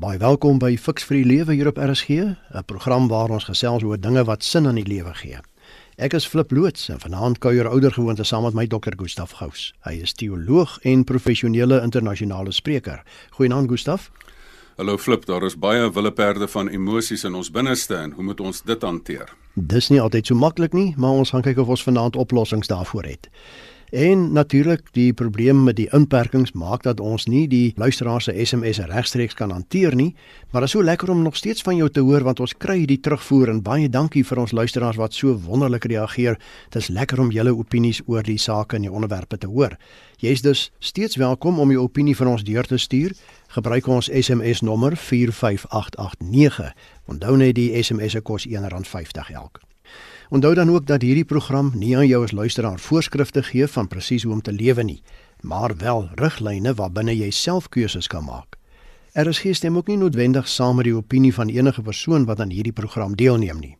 Baie welkom by Fix vir die Lewe hier op RSG, 'n program waar ons gesels oor dinge wat sin aan die lewe gee. Ek is Flip loods en vanaand kuier oudergewoonte saam met my dokter Gustaf Gous. Hy is teoloog en professionele internasionale spreker. Goeienaand Gustaf. Hallo Flip, daar is baie willeperde van emosies in ons binneste en hoe moet ons dit hanteer? Dis nie altyd so maklik nie, maar ons gaan kyk of ons vanaand oplossings daarvoor het. En natuurlik die probleem met die inperkings maak dat ons nie die luisteraars se SMS regstreeks kan hanteer nie, maar dit is so lekker om nog steeds van jou te hoor want ons kry hierdie terugvoer en baie dankie vir ons luisteraars wat so wonderlik reageer. Dit is lekker om julle opinies oor die sake en die onderwerpe te hoor. Jy is dus steeds welkom om jou opinie vir ons deur te stuur. Gebruik ons SMS nommer 45889. Onthou net die SMS se kos R1.50 elk. Onthou dan ook dat hierdie program nie aan jou as luisteraar voorskrifte gee van presies hoe om te lewe nie, maar wel riglyne waarbinne jy self keuses kan maak. Er is geen stem ook nie noodwendig saam met die opinie van enige persoon wat aan hierdie program deelneem nie.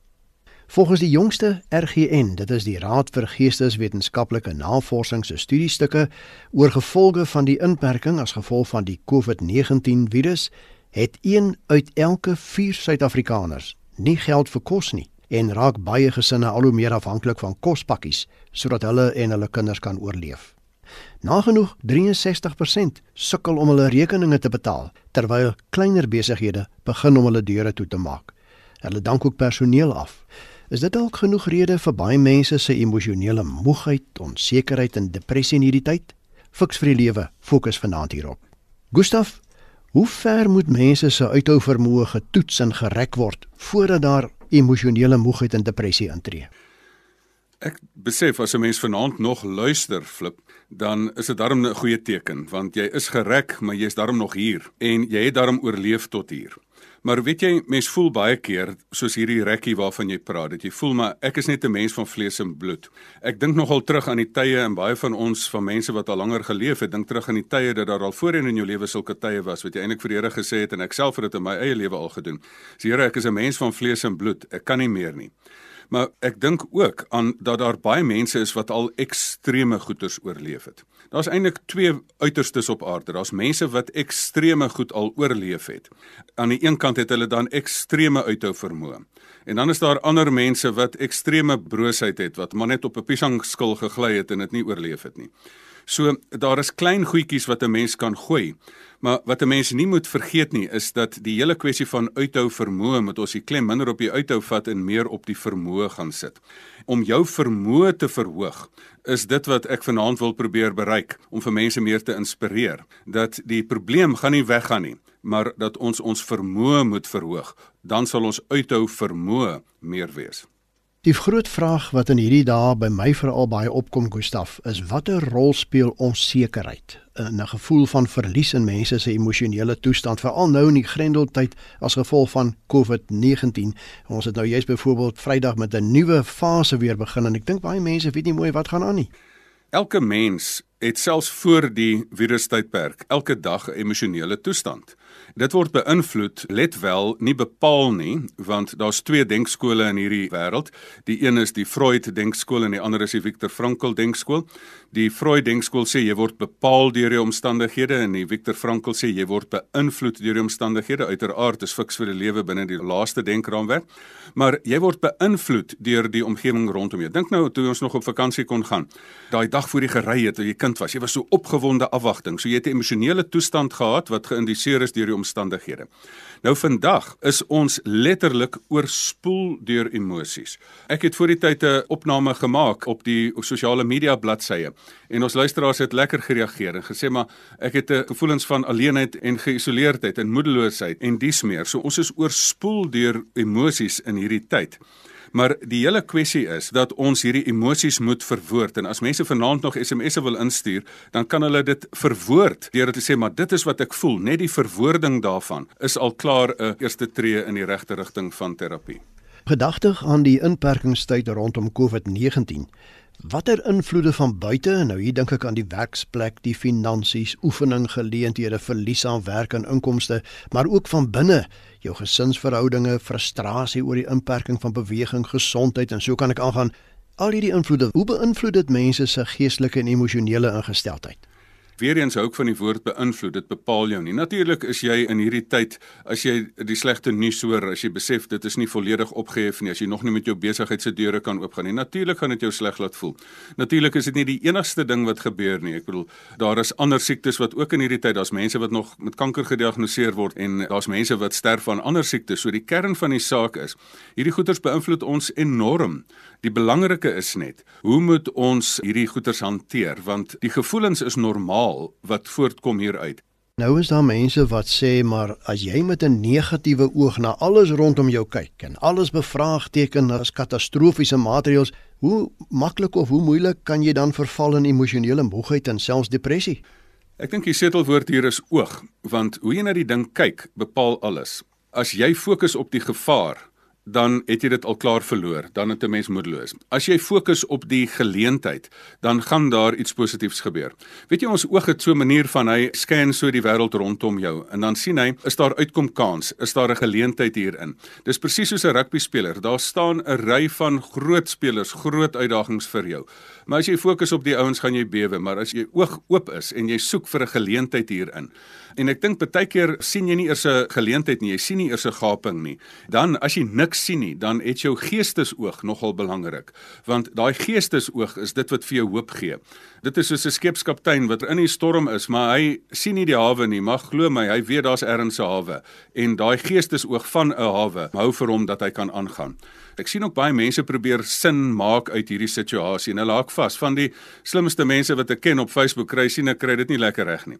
Volgens die jongste RGN, dit is die Raad vir Geesteswetenskaplike Navorsing se studiestukke oor gevolge van die inperking as gevolg van die COVID-19 virus, het 1 uit elke 4 Suid-Afrikaners nie geld vir kos nie en raak baie gesinne al hoe meer afhanklik van kospakkies sodat hulle en hulle kinders kan oorleef. Nagenoeg 63% sukkel om hulle rekeninge te betaal terwyl kleiner besighede begin om hulle deure toe te maak. Hulle dank ook personeel af. Is dit dalk genoeg rede vir baie mense se emosionele moegheid, onsekerheid en depressie in hierdie tyd? Fiks vir die lewe, fokus vanaand hierop. Gustaf, hoe ver moet mense se uithou vermoë getoets en gereg word voordat daar emosionele moegheid en depressie intree. Ek besef as 'n mens vanaand nog luister flip, dan is dit darm 'n goeie teken want jy is gereg, maar jy is darm nog hier en jy het darm oorleef tot hier. Maar weet jy, mens voel baie keer soos hierdie rekkie waarvan jy praat, dat jy voel maar ek is net 'n mens van vlees en bloed. Ek dink nogal terug aan die tye en baie van ons van mense wat al langer geleef het, dink terug aan die tye dat daar al voorheen in jou lewe sulke tye was wat jy eintlik vir die Here gesê het en ek self het dit in my eie lewe al gedoen. Sê Here, ek is 'n mens van vlees en bloed. Ek kan nie meer nie. Maar ek dink ook aan dat daar baie mense is wat al ekstreme goeters oorleef het. Daar's eintlik twee uiterstes op aarde. Daar's mense wat ekstreme goed al oorleef het. Aan die een kant het hulle dan ekstreme uithou vermoë. En dan is daar ander mense wat ekstreme broosheid het wat maar net op 'n piesangskil gegly het en dit nie oorleef het nie. So daar is klein goedjies wat 'n mens kan gooi. Maar wat 'n mens nie moet vergeet nie is dat die hele kwessie van uithou vermoë moet ons die klem minder op die uithou vat en meer op die vermoë gaan sit. Om jou vermoë te verhoog is dit wat ek vanaand wil probeer bereik om vir mense meer te inspireer dat die probleem gaan nie weggaan nie, maar dat ons ons vermoë moet verhoog, dan sal ons uithou vermoë meer wees. Die groot vraag wat in hierdie dae by my veral baie opkom, Gustaf, is watter rol speel onsekerheid in 'n gevoel van verlies in mense se emosionele toestand, veral nou in die grendeltyd as gevolg van COVID-19. Ons het nou juist byvoorbeeld Vrydag met 'n nuwe fase weer begin en ek dink baie mense weet nie mooi wat gaan aan nie. Elke mens het selfs voor die virustydperk elke dag 'n emosionele toestand. Dit word beïnvloed, let wel, nie bepaal nie, want daar's twee denkskole in hierdie wêreld. Die een is die Freud denkskool en die ander is die Viktor Frankl denkskool. Die Freud denkskool sê jy word bepaal deur jou omstandighede en die Viktor Frankl sê jy word beïnvloed deur jou omstandighede. Uiteraard is fiks vir die lewe binne die laaste denkraamwerk, maar jy word beïnvloed deur die omgewing rondom jou. Dink nou toe ons nog op vakansie kon gaan. Daai dag voor jy gery het, toe jy kind was, jy was so opgewonde afwagting. So jy het 'n emosionele toestand gehad wat geïndiseer is deur die omstandighede. Nou vandag is ons letterlik oorspoel deur emosies. Ek het voor die tyd 'n opname gemaak op die sosiale media bladsye en ons luisteraars het lekker gereageer en gesê maar ek het 'n gevoelens van alleenheid en geïsoleerdheid en moedeloosheid en dies meer. So ons is oorspoel deur emosies in hierdie tyd. Maar die hele kwessie is dat ons hierdie emosies moet verwoord en as mense vanaand nog SMS'e wil instuur, dan kan hulle dit verwoord deur te sê maar dit is wat ek voel. Net die verwoording daarvan is al klaar 'n eerste tree in die regte rigting van terapie. Gedagtig aan die inperkingstyd rondom COVID-19 Watter invloede van buite, nou hier dink ek aan die werksplek, die finansies, oefening, geleenthede, verlies aan werk en inkomste, maar ook van binne, jou gesinsverhoudinge, frustrasie oor die inperking van beweging, gesondheid en so kan ek aangaan. Al hierdie invloede, hoe beïnvloed dit mense se geestelike en emosionele ingesteldheid? Weereens hou ek van die woord beïnvloed. Dit bepaal jou nie. Natuurlik is jy in hierdie tyd as jy die slegte nuus hoor, as jy besef dit is nie volledig opgehef nie, as jy nog nie met jou besigheid se deure kan oopgaan nie. Natuurlik gaan dit jou sleg laat voel. Natuurlik is dit nie die enigste ding wat gebeur nie. Ek bedoel, daar is ander siektes wat ook in hierdie tyd, daar's mense wat nog met kanker gediagnoseer word en daar's mense wat sterf van ander siektes. So die kern van die saak is, hierdie goeters beïnvloed ons enorm. Die belangrike is net, hoe moet ons hierdie goeters hanteer? Want die gevoelens is normaal wat voortkom hieruit. Nou is daar mense wat sê maar as jy met 'n negatiewe oog na alles rondom jou kyk en alles bevraagteken as katastrofiese maatreëls, hoe maklik of hoe moeilik kan jy dan verval in emosionele moegheid en selfs depressie? Ek dink die sleutelwoord hier is oog, want hoe jy na die ding kyk, bepaal alles. As jy fokus op die gevaar, dan het jy dit al klaar verloor, dan het 'n mens moedeloos. As jy fokus op die geleentheid, dan gaan daar iets positiefs gebeur. Weet jy ons oog het so 'n manier van hy scan so die wêreld rondom jou en dan sien hy, is daar uitkom kans, is daar 'n geleentheid hierin. Dis presies soos 'n rugby speler. Daar staan 'n ry van groot spelers, groot uitdagings vir jou. Maar as jy fokus op die ouens, gaan jy bewe, maar as jy oog oop is en jy soek vir 'n geleentheid hierin, En ek dink baie keer sien jy nie eers 'n geleentheid nie, jy sien nie eers 'n gaping nie. Dan as jy niks sien nie, dan het jou geestesoog nogal belangrik, want daai geestesoog is dit wat vir jou hoop gee. Dit is soos 'n skepskaptein wat in die storm is, maar hy sien nie die hawe nie, maar glo my, hy weet daar's ergens 'n hawe en daai geestesoog van 'n hawe hou vir hom dat hy kan aangaan. Ek sien ook baie mense probeer sin maak uit hierdie situasie en hulle haak vas. Van die slimste mense wat ek ken op Facebook kry sien ek kry dit nie lekker reg nie.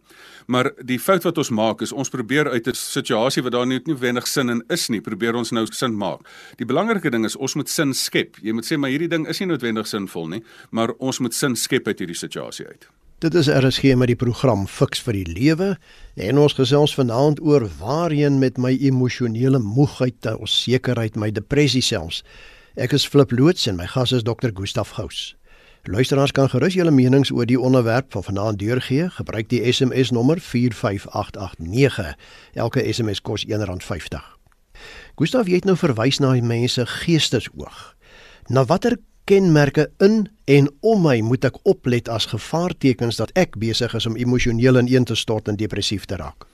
Maar die fout wat ons maak is ons probeer uit 'n situasie wat daar nie noodwendig sin in is nie, probeer ons nou sin maak. Die belangrike ding is ons moet sin skep. Jy moet sê maar hierdie ding is nie noodwendig sinvol nie, maar ons moet sin skep uit hierdie situasie uit. Dit is RSG met die program Fix vir die Lewe en ons gesels vanaand oor waarheen met my emosionele moegheid, onsekerheid, my depressie selfs. Ek is Flip loods en my gas is Dr. Gustaf Gous. Luisteraars kan gerus julle menings oor die onderwerp van vanaand deurgee. Gebruik die SMS nommer 45889. Elke SMS kos R1.50. Gustaf, jy het nou verwys na mense geestesoog. Na watter kenmerke in en om my moet ek oplet as gevaartekens dat ek besig is om emosioneel ineen te stort en depressief te raak?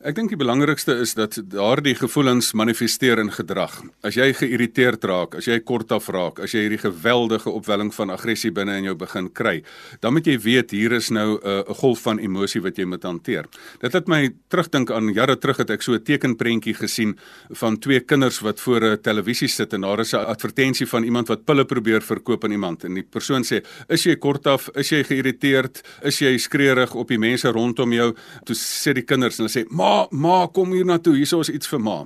Ek dink die belangrikste is dat daardie gevoelens manifesteer in gedrag. As jy geïrriteerd raak, as jy kortaf raak, as jy hierdie geweldige opwelling van aggressie binne in jou begin kry, dan moet jy weet hier is nou uh, 'n golf van emosie wat jy moet hanteer. Dit laat my terugdink aan jare terug het ek so 'n tekenprentjie gesien van twee kinders wat voor 'n televisie sit en daar is 'n advertensie van iemand wat pille probeer verkoop aan iemand en die persoon sê: "Is jy kortaf? Is jy geïrriteerd? Is jy skreeurig op die mense rondom jou?" Toe sê die kinders en hulle sê: "Ma, ma kom hier na toe. Hierso is iets vir ma.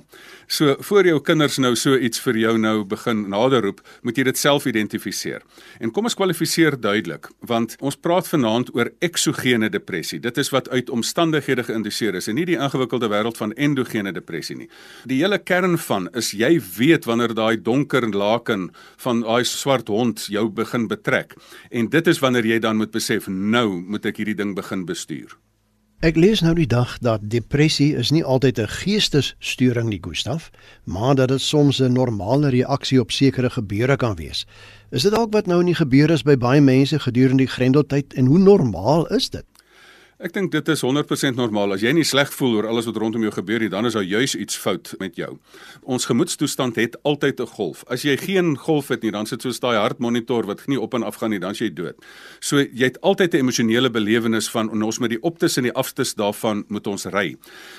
So voor jou kinders nou so iets vir jou nou begin nader roep, moet jy dit self identifiseer. En kom ons kwalifiseer duidelik, want ons praat vanaand oor eksogene depressie. Dit is wat uit omstandighede geïnduseer is en nie die ingewikkelde wêreld van endogene depressie nie. Die hele kern van is jy weet wanneer daai donker laken van daai swart hond jou begin betrek. En dit is wanneer jy dan moet besef nou moet ek hierdie ding begin bestuur. Ek lees nou die dag dat depressie is nie altyd 'n geestesstoring nie, Gustaf, maar dat dit soms 'n normale reaksie op sekere gebeure kan wees. Is dit dalk wat nou in die gebeur is by baie mense gedurende die Grendeltyd en hoe normaal is dit? Ek dink dit is 100% normaal. As jy nie sleg voel oor alles wat rondom jou gebeur nie, dan is daar juis iets fout met jou. Ons gemoedstoestand het altyd 'n golf. As jy geen golf het nie, dan sit soos daai hartmonitor wat nie op en af gaan nie, dan jy dood. So jy het altyd 'n emosionele belewenis van ons met die optes en die aftes daarvan moet ons ry.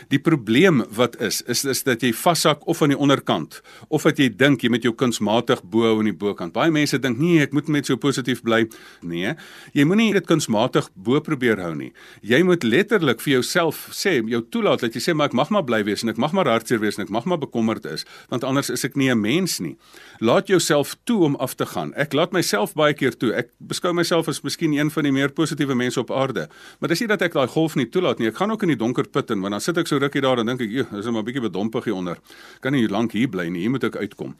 Die probleem wat is, is is dat jy vassak of aan die onderkant of dat jy dink jy met jou kunsmatig bo aan die bokant. Baie mense dink nee, ek moet net so positief bly. Nee, jy moenie dit kunsmatig bo probeer hou nie jy moet letterlik vir jouself sê, jou toelaat dat jy sê maar ek mag maar bly wees en ek mag maar hartseer wees en ek mag maar bekommerd is, want anders is ek nie 'n mens nie. Laat jouself toe om af te gaan. Ek laat myself baie keer toe. Ek beskou myself as miskien een van die meer positiewe mense op aarde. Maar dis nie dat ek daai golf nie toelaat nie. Ek gaan ook in die donker put in, want dan sit ek so rukkie daar en dink ek, "Joe, dis maar 'n bietjie bedompig hier onder. Kan nie lank hier bly nie. Hier moet ek uitkom."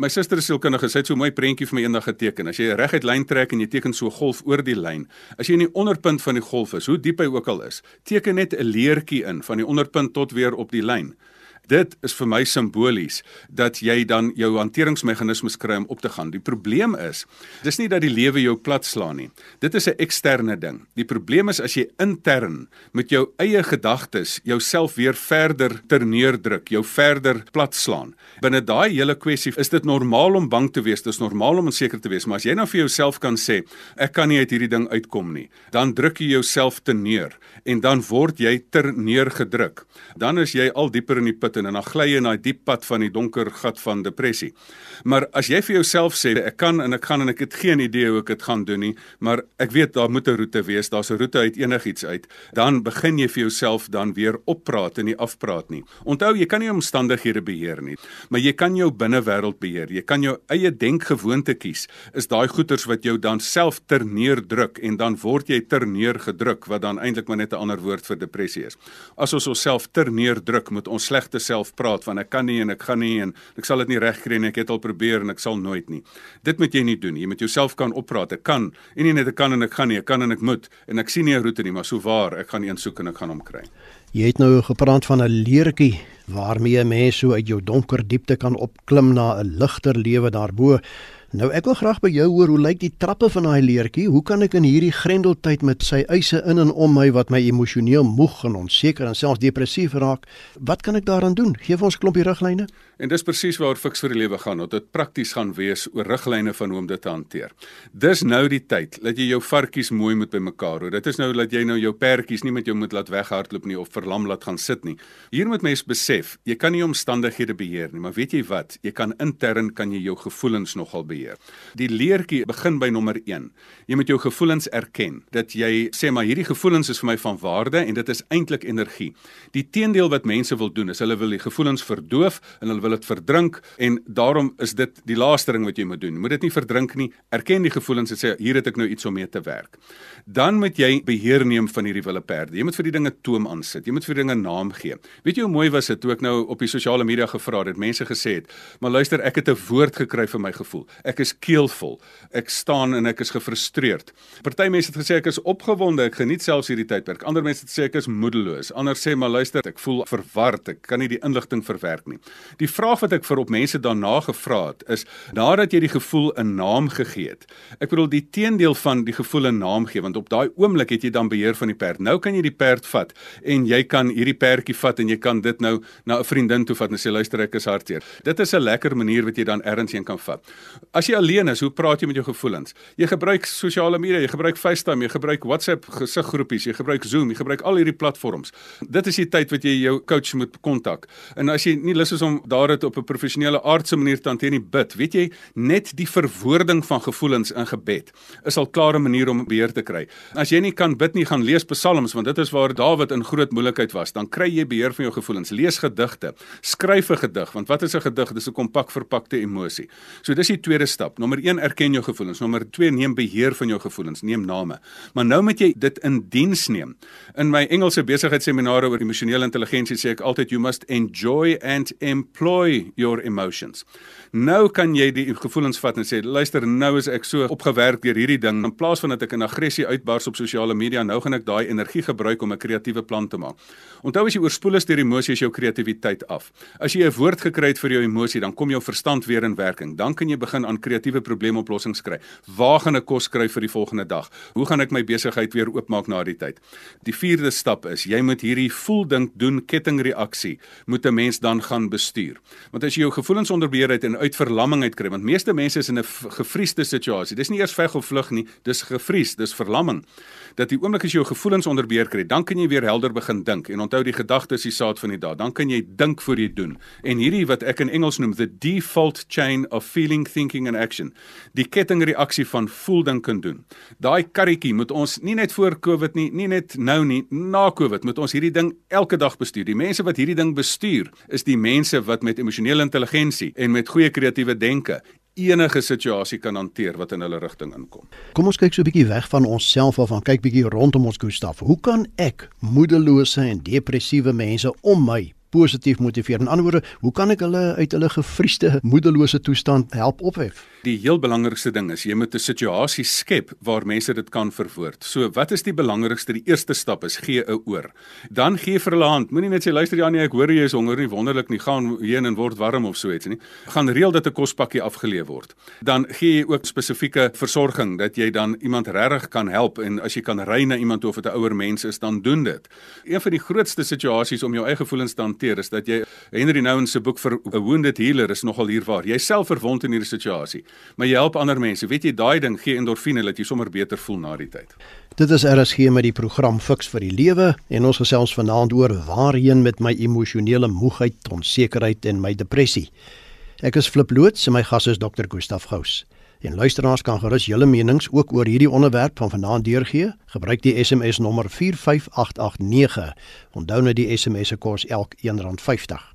My suster is sielkundige, sy het so 'n mooi prentjie vir my eendag geteken. As jy 'n reguit lyn trek en jy teken so 'n golf oor die lyn, as jy in die onderpunt van die golf is, hoe diep hy ook al is, teken net 'n leertjie in van die onderpunt tot weer op die lyn. Dit is vir my simbolies dat jy dan jou hanteringsmeganismes kry om op te gaan. Die probleem is, dis nie dat die lewe jou platslaan nie. Dit is 'n eksterne ding. Die probleem is as jy intern met jou eie gedagtes jouself weer verder terneerdruk, jou verder platslaan. Binne daai hele kwessie is dit normaal om bang te wees, dis normaal om onseker te wees, maar as jy nou vir jouself kan sê, ek kan nie uit hierdie ding uitkom nie, dan druk jy jouself te neer en dan word jy ter neergedruk. Dan is jy al dieper in die put en dan gly jy in daai diep pad van die donker gat van depressie. Maar as jy vir jouself sê ek kan en ek gaan en ek het geen idee hoe ek dit gaan doen nie, maar ek weet daar moet 'n roete wees, daar's 'n roete uit enigiets uit, dan begin jy vir jouself dan weer oppraat en nie afpraat nie. Onthou, jy kan nie omstandighede beheer nie, maar jy kan jou binnewêreld beheer. Jy kan jou eie denkgewoonte kies. Is daai goeters wat jou dan self ter neerdruk en dan word jy ter neergedruk wat dan eintlik maar net 'n ander woord vir depressie is. As ons onsself ter neerdruk met ons slegte self praat van ek kan nie en ek gaan nie en ek sal dit nie regkry nie, ek het al probeer en ek sal nooit nie. Dit moet jy nie doen nie. Jy moet jouself kan oppraat. Ek kan en nie net ek kan en ek gaan nie, ek kan en ek moet en ek sien nie 'n roete nie, maar sou waar, ek gaan een soek en ek gaan hom kry. Jy het nou gepraat van 'n leertjie waarmee 'n mens so uit jou donker diepte kan opklim na 'n ligter lewe daarbo. Nou ek wil graag by jou hoor hoe lyk die trappe van daai leertjie? Hoe kan ek in hierdie grendeltyd met sy eise in en om my wat my emosioneel moeg en onseker en selfs depressief raak, wat kan ek daaraan doen? Geef ons 'n klompie riglyne. En dis presies waaroor fiks vir die lewe gaan, dat dit prakties gaan wees oor riglyne van hoe om dit te hanteer. Dis nou die tyd dat jy jou varkies mooi moet bymekaar hou. Dit is nou dat jy nou jou perdjies nie met jou moet laat weghardloop nie of verlam laat gaan sit nie. Hier moet mens besef, jy kan nie omstandighede beheer nie, maar weet jy wat? Jy kan intern kan jy jou gevoelens nogal beheer. Die leertjie begin by nommer 1. Jy moet jou gevoelens erken. Dat jy sê maar hierdie gevoelens is vir my van waarde en dit is eintlik energie. Die teendeel wat mense wil doen is hulle wil die gevoelens verdoof en hulle wil dit verdrink en daarom is dit die laaste ding wat jy moet doen. Moet dit nie verdrink nie. Erken die gevoelens en sê hier het ek nou iets om mee te werk. Dan moet jy beheer neem van hierdie wille perde. Jy moet vir die dinge toom aansit. Jy moet vir dinge naam gee. Weet jy hoe mooi was dit toe ek nou op die sosiale media gevra het, mense gesê het, "Maar luister, ek het 'n woord gekry vir my gevoel. Ek is keelvol. Ek staan en ek is gefrustreerd." Party mense het gesê ek is opgewonde, ek geniet selfs hierdie tydperk. Ander mense het gesê ek is moedeloos. Ander sê, "Maar luister, ek voel verward. Ek kan nie die inligting verwerk nie." Die vraag wat ek vir op mense daarna gevra het is nadat jy die gevoel 'n naam gegee het. Ek bedoel die teendeel van die gevoel 'n naam gee want op daai oomblik het jy dan beheer van die perd. Nou kan jy die perd vat en jy kan hierdie perdjie vat en jy kan dit nou na 'n vriendin toe vat en sê luister ek is hartseer. Dit is 'n lekker manier wat jy dan ergens heen kan vat. As jy alleen is, hoe praat jy met jou gevoelens? Jy gebruik sosiale media, jy gebruik FaceTime, jy gebruik WhatsApp gesiggroepies, jy gebruik Zoom, jy gebruik al hierdie platforms. Dit is die tyd wat jy jou coach moet kontak. En as jy nie lus is om daar dit op 'n professionele aardse manier te hanteer nie bid. Weet jy, net die verwoording van gevoelens in gebed is al klare manier om beheer te kry. As jy nie kan bid nie, gaan lees psalms want dit is waar Dawid in groot moeilikheid was. Dan kry jy beheer van jou gevoelens. Lees gedigte. Skryf 'n gedig want wat is 'n gedig? Dis 'n kompak verpakte emosie. So dis die tweede stap. Nommer 1 erken jou gevoelens. Nommer 2 neem beheer van jou gevoelens. Neem name. Maar nou moet jy dit in diens neem. In my Engelse besigheidsseminare oor emosionele intelligensie sê ek altyd you must enjoy and employ your emotions. Nou kan jy die gevoelens vat en sê luister nou is ek so opgewerk deur hierdie ding in plaas van dat ek in aggressie uitbars op sosiale media nou gaan ek daai energie gebruik om 'n kreatiewe plan te maak. Onthou as jy oorspoel is deur emosies jou kreatiwiteit af. As jy 'n woord gekry het vir jou emosie dan kom jou verstand weer in werking. Dan kan jy begin aan kreatiewe probleemoplossings kry. Waar gaan ek kos kry vir die volgende dag? Hoe gaan ek my besigheid weer oopmaak na die tyd? Die vierde stap is jy moet hierdie voel dink doen kettingreaksie moet 'n mens dan gaan bestuur. Want as jy jou gevoelens onder beheer het en uit verlamming uit kry, want meeste mense is in 'n gefriesde situasie. Dis nie eers veg of vlug nie, dis gefries, dis verlamming. Dat die oomblik as jy jou gevoelens onder beheer kry, dan kan jy weer helder begin dink en onthou die gedagtes is die saad van die daad. Dan kan jy dink voor jy doen. En hierdie wat ek in Engels noem the default chain of feeling, thinking and action. Die kettingreaksie van voel, dink en doen. Daai karretjie moet ons nie net voor Covid nie, nie net nou nie, na Covid moet ons hierdie ding elke dag bestuur. Die mense wat hierdie ding bestuur, is die mense wat met emosionele intelligensie en met goeie kreatiewe denke enige situasie kan hanteer wat in hulle rigting inkom. Kom ons kyk so 'n bietjie weg van onsself af en kyk bietjie rondom ons Gustaf. Hoe kan ek moedelose en depressiewe mense om my positief motiveer? In ander woorde, hoe kan ek hulle uit hulle gefriesde, moedelose toestand help ophef? Die heel belangrikste ding is jy moet 'n situasie skep waar mense dit kan verwoord. So, wat is die belangrikste? Die eerste stap is gee 'n oor. Dan gee vir hulle hand. Moenie net sê luister Janie, ek hoor jy is honger nie, wonderlik nie, gaan heen en word warm of so iets nie. Gaan reël dat 'n kospakkie afgelewer word. Dan gee jy ook spesifieke versorging dat jy dan iemand regtig kan help en as jy kan ry na iemand of dit 'n ouer mens is, dan doen dit. Een van die grootste situasies om jou eie gevoelens te hanteer is dat jy Henry Nouwen se boek vir 'n wounded healer is nogal hier waar. Jy self verwond in hierdie situasie, maar jy help ander mense. Weet jy, daai ding gee endorfine dat jy sommer beter voel na die tyd. Dit is RSG met die program Fix vir die Lewe en ons gesels vanaand oor waarheen met my emosionele moegheid, onsekerheid en my depressie. Ek is Flip Loots en my gas is Dr. Gustaf Gous. En luisteraars kan gerus julle menings ook oor hierdie onderwerp van vanaand deurgee. Gebruik die SMS nommer 45889. Onthou net die SMS se kos elk R1.50.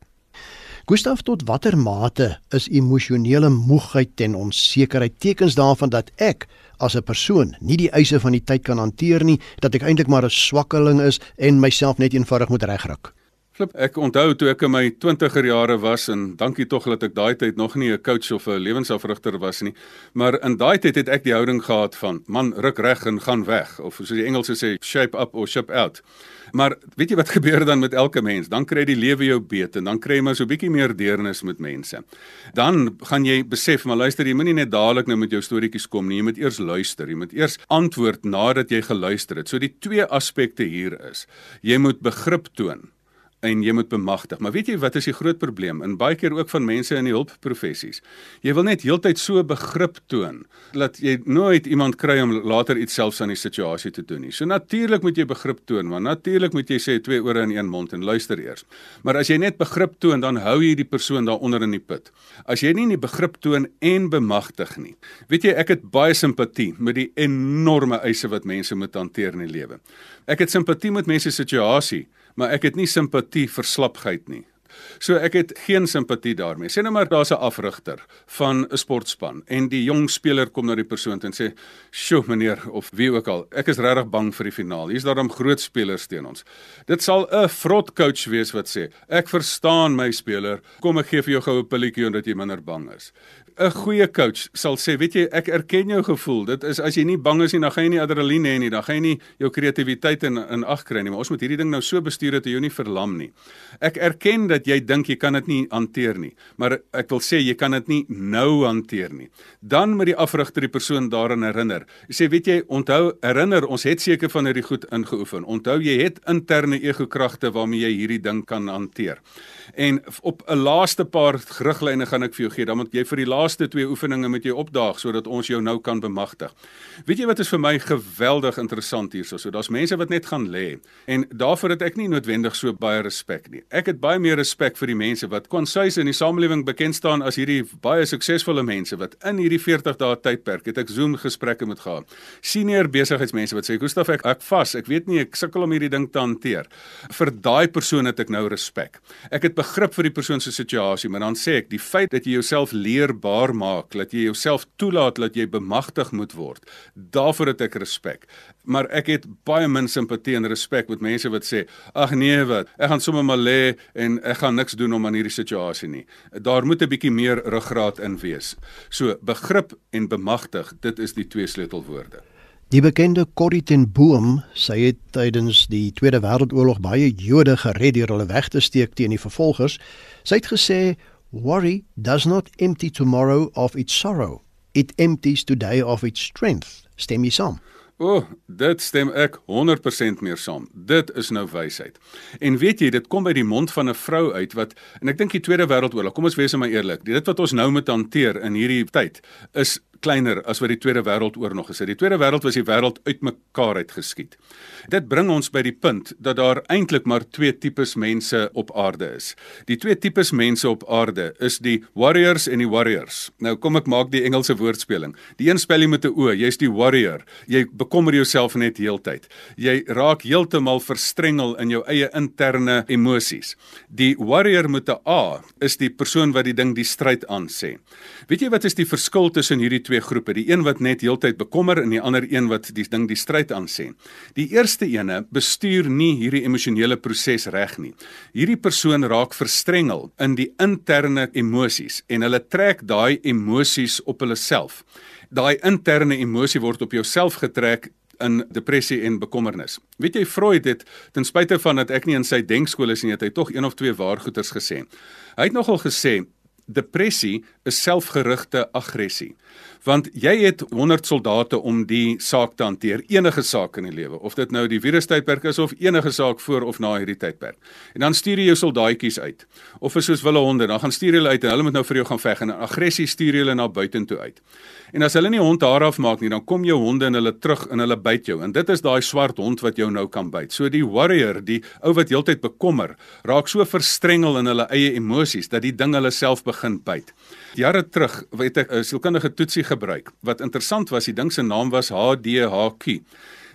Gustaf, tot watter mate is emosionele moegheid en onsekerheid tekens daarvan dat ek as 'n persoon nie die eise van die tyd kan hanteer nie, dat ek eintlik maar 'n swakkeling is en myself net eenvoudig moet regruk? Flip, ek onthou toe ek in my 20er jare was en dankie tog dat ek daai tyd nog nie 'n coach of 'n lewensafrigter was nie, maar in daai tyd het ek die houding gehad van man ruk reg en gaan weg of soos die Engelse sê shape up or ship out. Maar weet jy wat gebeur dan met elke mens? Dan kry die lewe jou beet en dan kry jy maar so 'n bietjie meer deernis met mense. Dan gaan jy besef, maar luister, jy moenie net dadelik nou met jou storieetjies kom nie. Jy moet eers luister. Jy moet eers antwoord nadat jy geluister het. So die twee aspekte hier is: jy moet begrip toon en jy moet bemagtig. Maar weet jy wat is die groot probleem? En baie keer ook van mense in die hulpprofessies. Jy wil net heeltyd so begrip toon dat jy nooit iemand kry om later iets selfs aan die situasie te doen nie. So natuurlik moet jy begrip toon, maar natuurlik moet jy sê twee ore in een mond en luister eers. Maar as jy net begrip toon, dan hou jy die persoon daaronder in die put. As jy nie nie begrip toon en bemagtig nie. Weet jy, ek het baie simpatie met die enorme eise wat mense moet hanteer in die lewe. Ek het simpatie met mense se situasie maar ek het nie simpatie vir slapgeit nie. So ek het geen simpatie daarmee. Sê nou maar daar's 'n afrigter van 'n sportspan en die jong speler kom na die persoon en sê: "Sjoe meneer of wie ook al, ek is regtig bang vir die finaal. Hier's daarom groot spelers teen ons." Dit sal 'n vrot coach wees wat sê: "Ek verstaan my speler. Kom ek gee vir jou goue pilletjie omdat jy minder bang is." 'n goeie coach sal sê, weet jy, ek erken jou gevoel. Dit is as jy nie bang is nie, dan gaan jy nie adrenalien hê nie, dan gaan jy nie jou kreatiwiteit in in ag kry nie. Maar ons moet hierdie ding nou so bestuur dat jy jou nie verlam nie. Ek erken dat jy dink jy kan dit nie hanteer nie, maar ek wil sê jy kan dit nie nou hanteer nie. Dan moet die afrigter die persoon daaraan herinner. Jy sê, weet jy, onthou, herinner, ons het seker van hierdie goed ingeoefen. Onthou jy het interne ego kragte waarmee jy hierdie ding kan hanteer. En op 'n laaste paar riglyne gaan ek vir jou gee. Dan moet jy vir die laaste twee oefeninge met jou opdaag sodat ons jou nou kan bemagtig. Weet jy wat is vir my geweldig interessant hierso? So daar's mense wat net gaan lê en daarvoor het ek nie noodwendig so baie respek nie. Ek het baie meer respek vir die mense wat konsuis in die samelewing bekend staan as hierdie baie suksesvolle mense wat in hierdie 40 dae tydperk het ek Zoom gesprekke met gehad. Senior besigheidsmense wat sê, "Gustaf, ek ek vas, ek weet nie, ek sukkel om hierdie ding te hanteer." Vir daai persoon het ek nou respek. Ek het begrip vir die persoon se situasie, maar dan sê ek die feit dat jy jouself leerbaar maak, dat jy jouself toelaat dat jy bemagtig moet word, daarvoor het ek respek. Maar ek het baie min simpatie en respek met mense wat sê, "Ag nee, wat? Ek gaan sommer maar lê en ek gaan niks doen om aan hierdie situasie nie." Daar moet 'n bietjie meer ruggraat in wees. So, begrip en bemagtig, dit is die twee sleutelwoorde. Die bekende Corrie ten Boom sê het tydens die Tweede Wêreldoorlog baie Jode gered deur hulle weg te steek teen die vervolgers. Sy het gesê, "Worry does not empty tomorrow of its sorrow. It empties today of its strength." Stem jy saam? O, oh, dit stem ek 100% meer saam. Dit is nou wysheid. En weet jy, dit kom by die mond van 'n vrou uit wat en ek dink die Tweede Wêreldoorlog, kom ons wees maar eerlik, dit wat ons nou moet hanteer in hierdie tyd is kleiner as wat die Tweede Wêreldoorlog is. Die Tweede Wêreld was die wêreld uitmekaar uitgeskiet. Dit bring ons by die punt dat daar eintlik maar twee tipes mense op aarde is. Die twee tipes mense op aarde is die warriors en die warriors. Nou kom ek maak die Engelse woordspeling. Die een spel jy met 'n o, jy's die warrior. Jy bekommer jouself net heeltyd. Jy raak heeltemal verstrengel in jou eie interne emosies. Die warrior met 'n a is die persoon wat die ding die stryd aan sê. Weet jy wat is die verskil tussen hierdie twee twee groepe, die een wat net heeltyd bekommer en die ander een wat die ding die stryd aansien. Die eerste ene bestuur nie hierdie emosionele proses reg nie. Hierdie persoon raak verstrengel in die interne emosies en hulle trek daai emosies op hulle self. Daai interne emosie word op jouself getrek in depressie en bekommernis. Weet jy Freud het ten spyte van dat ek nie in sy denkskool is nie, het hy tog een of twee waargoeters gesê. Hy het nogal gesê depressie is selfgerigte aggressie. Want jy het 100 soldate om die saak te hanteer, enige saak in die lewe, of dit nou die virustydperk is of enige saak voor of na hierdie tydperk. En dan stuur jy jou soldaatjies uit. Of is soos wille honde, dan gaan stuur jy hulle uit en hulle moet nou vir jou gaan veg en aggressie stuur jy hulle na buitentoe uit. En as hulle nie hond haar afmaak nie, dan kom jou honde en hulle terug en hulle byt jou. En dit is daai swart hond wat jou nou kan byt. So die warrior, die ou wat heeltyd bekommer, raak so verstrengel in hulle eie emosies dat die ding hulle self begin byt. Jare terug het ek 'n sielkundige toetsie gebruik. Wat interessant was, die ding se naam was HDHQ.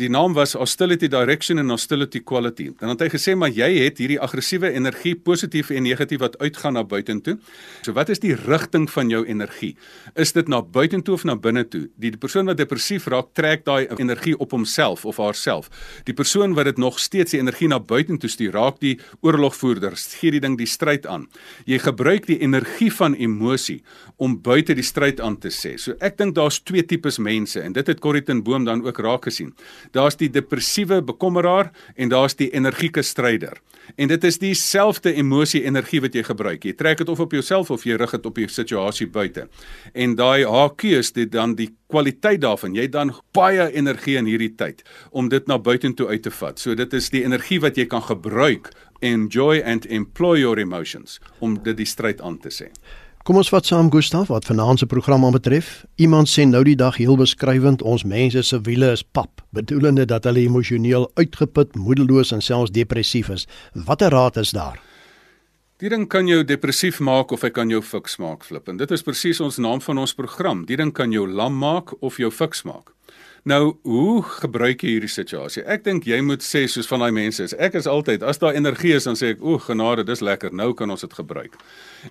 Die naam was Hostility Direction and Hostility Quality. Dan het hy gesê maar jy het hierdie aggressiewe energie, positief en negatief wat uitgaan na buitentoe. So wat is die rigting van jou energie? Is dit na buitentoe of na binne toe? Die, die persoon wat depressief raak, trek daai energie op homself of haarself. Die persoon wat dit nog steeds die energie na buitentoe stuur, raak die oorlogvoerder, gee die ding die stryd aan. Jy gebruik die energie van emosie om buite die stryd aan te sê. So ek dink daar's twee tipes mense en dit het Corrie ten Boom dan ook raak gesien daar's die depressiewe bekommeraar en daar's die energieke stryder. En dit is dieselfde emosie energie wat jy gebruik. Jy trek dit of op jouself of jy rig dit op die situasie buite. En daai HQ is dit dan die kwaliteit daarvan. Jy dan baie energie in hierdie tyd om dit na buitentoe uit te vat. So dit is die energie wat jy kan gebruik enjoy and employ your emotions om dit die stryd aan te sê. Kom ons vat saam Gustaf wat vanaand se program aanbetref. Iemand sê nou die dag heel beskrywend ons mense se wiele is pap, bedoelende dat hulle emosioneel uitgeput, moedeloos en selfs depressief is. Watter raad is daar? Die ding kan jou depressief maak of hy kan jou fiks maak, flip. En dit is presies ons naam van ons program. Die ding kan jou lam maak of jou fiks maak. Nou, hoe gebruik jy hierdie situasie? Ek dink jy moet sê soos van daai mense is. Ek is altyd as daar energie is dan sê ek, "O, genade, dis lekker. Nou kan ons dit gebruik."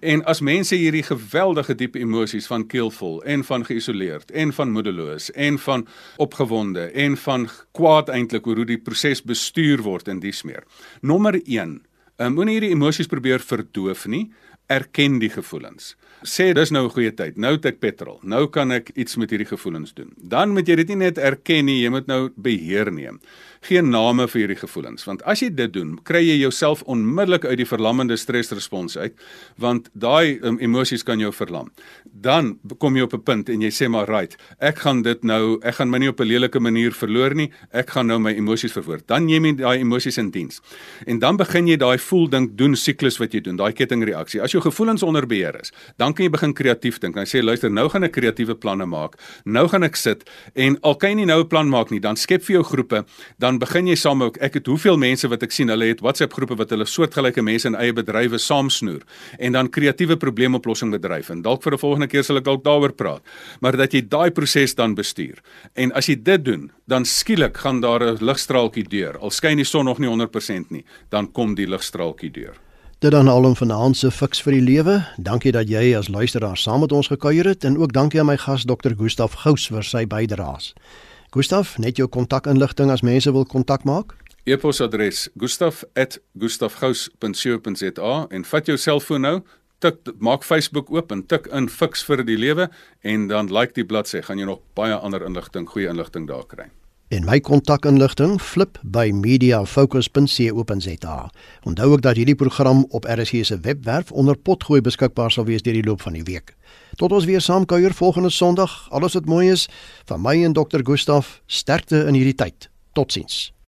En as mense hierdie geweldige diep emosies van keelvol en van geïsoleerd en van moedeloos en van opgewonde en van kwaad eintlik oor hoe die proses bestuur word in die smeer. Nommer 1 Um, moenie hierdie emosies probeer verdoof nie, erken die gevoelens sê dis nou 'n goeie tyd. Nou het ek petrol. Nou kan ek iets met hierdie gevoelens doen. Dan moet jy dit nie net erken nie, jy moet nou beheer neem geen name vir hierdie gevoelens want as jy dit doen kry jy jouself onmiddellik uit die verlammende stresrespons uit want daai um, emosies kan jou verlam. Dan kom jy op 'n punt en jy sê maar right ek gaan dit nou ek gaan my nie op 'n lelike manier verloor nie ek gaan nou my emosies verwoord. Dan neem jy daai emosies in diens. En dan begin jy daai voel dink doen siklus wat jy doen daai kettingreaksie. As jou gevoelens onder beheer is dan kan jy begin kreatief dink dan sê luister nou gaan ek kreatiewe planne maak. Nou gaan ek sit en al kan jy nie nou 'n plan maak nie dan skep vir jou groepe dan dan begin jy saam ook ek het hoeveel mense wat ek sien hulle het WhatsApp groepe wat hulle soortgelyke mense in eie bedrywe saamsnoer en dan kreatiewe probleemoplossing bedryf en dalk vir 'n volgende keer sal ek dalk daaroor praat maar dat jy daai proses dan bestuur en as jy dit doen dan skielik gaan daar 'n ligstraaltjie deur al skyn die son nog nie 100% nie dan kom die ligstraaltjie deur Dit dan alom vanaand se fiks vir die lewe. Dankie dat jy as luisteraar saam met ons gekuier het en ook dankie aan my gas Dr. Gustaf Gous vir sy bydraes. Gustaf, net jou kontakinligting as mense wil kontak maak. E-posadres: gustaf@gustafgous.co.za en vat jou selfoon nou, tik maak Facebook oop en tik in Fix vir die lewe en dan like die bladsy, gaan jy nog baie ander inligting, goeie inligting daar kry. En my kontakinligting flip by mediafocus.co.za. Onthou ook dat hierdie program op RSG se webwerf onder potgooi beskikbaar sal wees deur die loop van die week. Tot ons weer saam kuier volgende Sondag. Alles wat mooi is van my en Dr. Gustaf. Sterkte in hierdie tyd. Totsiens.